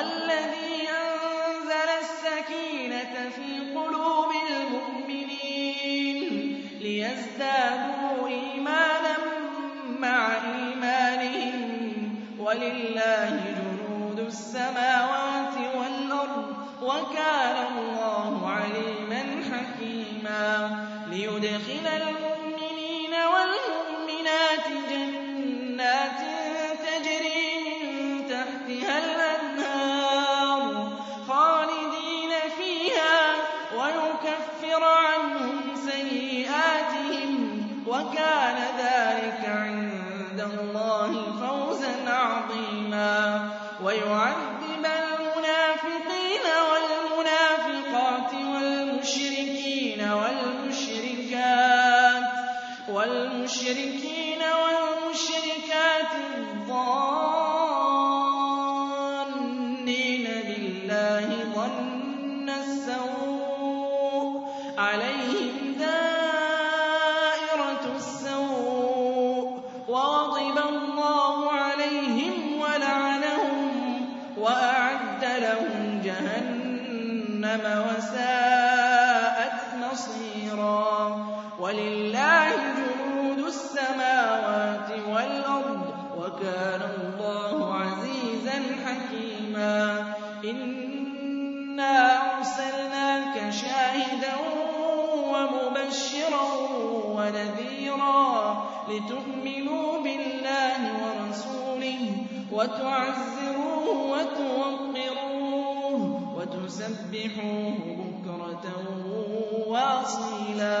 الذي أنزل السكينة في قلوب المؤمنين ليزدادوا إيمانا مع إيمانهم ولله جنود السماوات والأرض وكان الله عليما حكيما ليدخل وكان ذلك عند الله فوزا عظيما. ويعذب المنافقين والمنافقات والمشركين والمشركات والمشركين أرسلناك شاهدا ومبشرا ونذيرا لتؤمنوا بالله ورسوله وتعزروه وتوقروه وتسبحوه بكرة وأصيلا.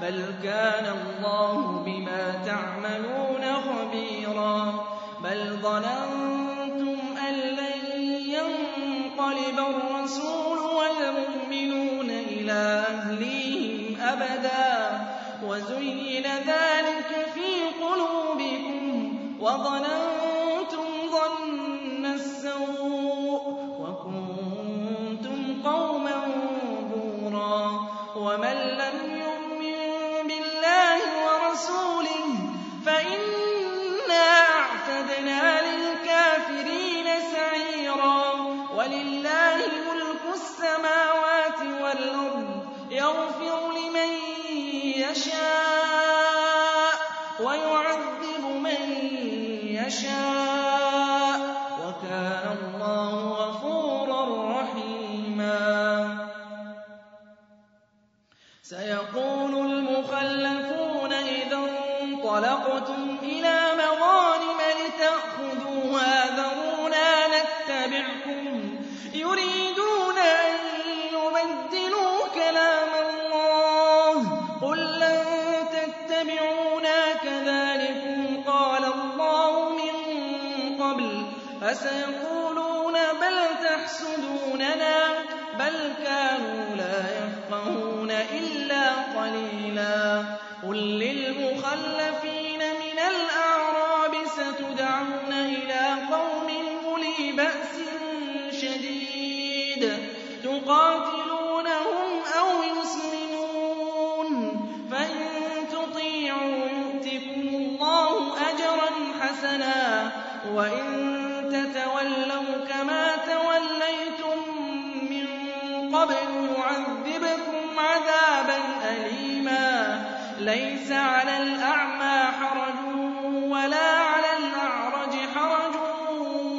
بل كان الله بما تعملون خبيرا بل ظننتم أن لن ينقلب الرسول والمؤمنون إلى أهليهم أبدا وزين ذلك في قلوبكم وظننتم ظن السوء وكنتم قوما بورا ومن ورسوله فإنا أعتدنا للكافرين سعيرا. ولله ملك السماوات والأرض يغفر لمن يشاء ويعذب من يشاء. وكان الله غفورا رحيما. سيقول المخلفون انطلقتم إلى مغانم لتأخذوها ذرونا نتبعكم. يريدون أن يبدلوا كلام الله. قل لن تتبعونا كذلكم. قال الله من قبل. فسيقولون بل تحسدوننا. بل كانوا لا يفقهون إلا قليلا. وَإِن تَتَوَلَّوْا كَمَا تَوَلَّيْتُم مِّن قَبْلُ يُعَذِّبْكُمْ عَذَابًا أَلِيمًا. لَّيْسَ عَلَى الْأَعْمَىٰ حَرَجٌ وَلَا عَلَى الْأَعْرَجِ حَرَجٌ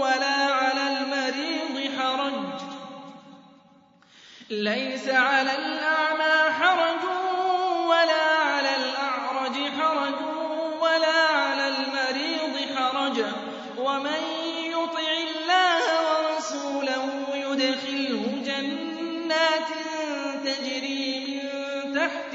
وَلَا عَلَى الْمَرِيضِ حَرَجٌ ۗ.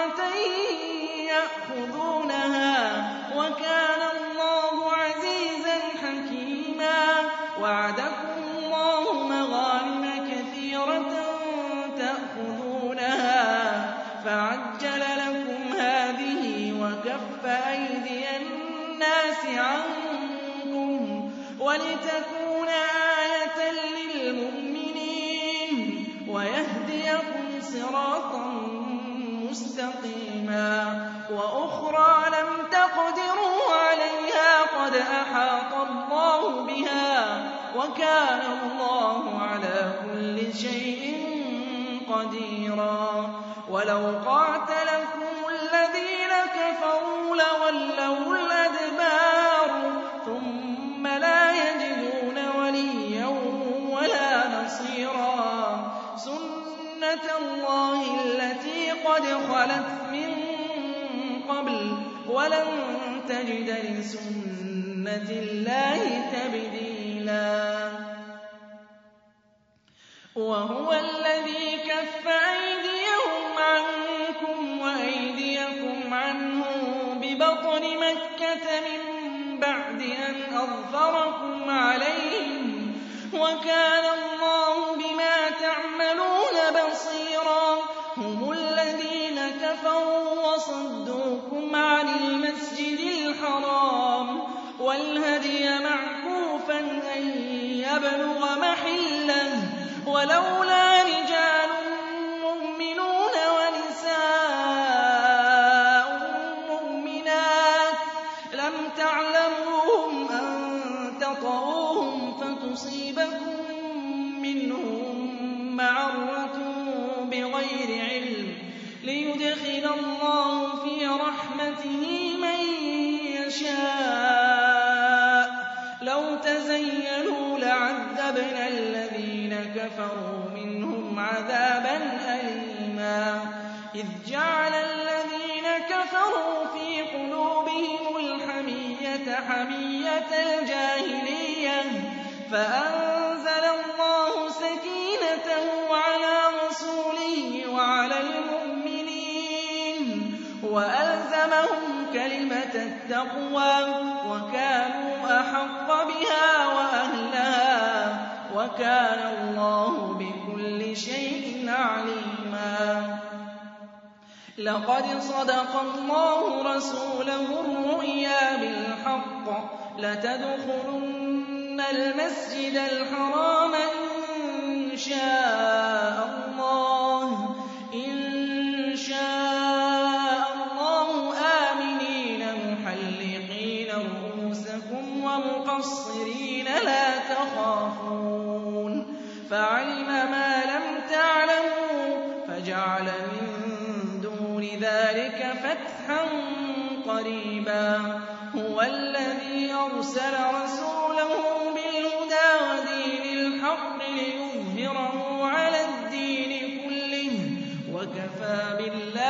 كَثِيرَةً يَأْخُذُونَهَا ۗ وَكَانَ اللَّهُ عَزِيزًا حَكِيمًا. وَعَدَكُمُ اللَّهُ مَغَانِمَ كَثِيرَةً تَأْخُذُونَهَا. فَعَجَّلَ لَكُمْ هَٰذِهِ وَكَفَّ أَيْدِيَ النَّاسِ عَنكُمْ وَلِتَكُونَ آيَةً لِّلْمُؤْمِنِينَ. وَيَهْدِيَكُمْ صِرَاطًا مُّسْتَقِيمًا وَأُخْرَىٰ لَمْ تَقْدِرُوا عَلَيْهَا قَدْ أَحَاطَ اللَّهُ بِهَا ۚ وَكَانَ اللَّهُ عَلَىٰ كُلِّ شَيْءٍ قَدِيرًا وَلَوْ قَاتَلَكُمُ الَّذِينَ كَفَرُوا لَوَلَّوُا سُنَّتَ اللَّهِ الَّتِي قَدْ خَلَتْ مِن قَبْلُ ۖ وَلَن تَجِدَ لِسُنَّةِ اللَّهِ تَبْدِيلًا. وَهُوَ الَّذِي كَفَّ أَيْدِيَهُمْ عَنكُمْ وَأَيْدِيَكُمْ عَنْهُم بِبَطْنِ مَكَّةَ مِن بَعْدِ أَنْ أَظْفَرَكُمْ عَلَيْهِمْ ۚ. وَكَانَ اللَّهُ بَصِيرًا هُمُ الَّذِينَ كَفَرُوا وَصَدُّوكُمْ عَنِ الْمَسْجِدِ الْحَرَامِ وَالْهَدْيَ مَعْكُوفًا أَن يَبْلُغَ مَحِلَّهُ ۚ وَلَوْلَا لِّيُدْخِلَ اللَّهُ فِي رَحْمَتِهِ مَن يَشَاءُ ۚ. لَوْ تَزَيَّلُوا لَعَذَّبْنَا الَّذِينَ كَفَرُوا مِنْهُمْ عَذَابًا أَلِيمًا. إِذْ جَعَلَ الَّذِينَ كَفَرُوا فِي قُلُوبِهِمُ الْحَمِيَّةَ حَمِيَّةَ الْجَاهِلِيَّةِ فَأَنزَلَ وَأَلْزَمَهُمْ كَلِمَةَ التَّقْوَىٰ وَكَانُوا أَحَقَّ بِهَا وَأَهْلَهَا ۚ وَكَانَ اللَّهُ بِكُلِّ شَيْءٍ عَلِيمًا. لَّقَدْ صَدَقَ اللَّهُ رَسُولَهُ الرُّؤْيَا بِالْحَقِّ ۖ لَتَدْخُلُنَّ الْمَسْجِدَ الْحَرَامَ إِن شَاءَ. وَمُقَصِّرِينَ لَا تَخَافُونَ ۖ فَعَلِمَ مَا لَمْ تَعْلَمُوا فَجَعَلَ مِن دُونِ ذَٰلِكَ فَتْحًا قَرِيبًا هُوَ الَّذِي أَرْسَلَ رَسُولَهُ بِالْهُدَىٰ وَدِينِ الْحَقِّ لِيُظْهِرَهُ عَلَى الدِّينِ كُلِّهِ ۚ وَكَفَىٰ بِاللَّهِ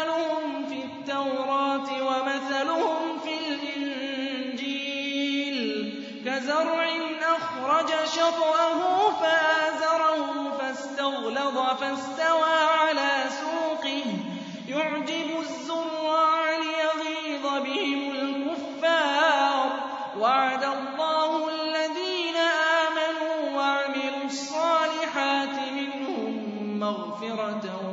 التَّوْرَاةِ وَمَثَلُهُمْ فِي الْإِنجِيلِ ۖ. كَزَرْعٍ أَخْرَجَ شَطْأَهُ فَآزَرَهُ فَاسْتَغْلَظَ فَاسْتَوَىٰ عَلَىٰ سُوقِهِ. يُعْجِبُ الزُّرَّاعَ لِيَغِيظَ بِهِمُ الْكُفَّارَ ۖ. وَعَدَ اللَّهُ الَّذِينَ آمَنُوا وَعَمِلُوا الصَّالِحَاتِ مِنْهُم مَّغْفِرَةً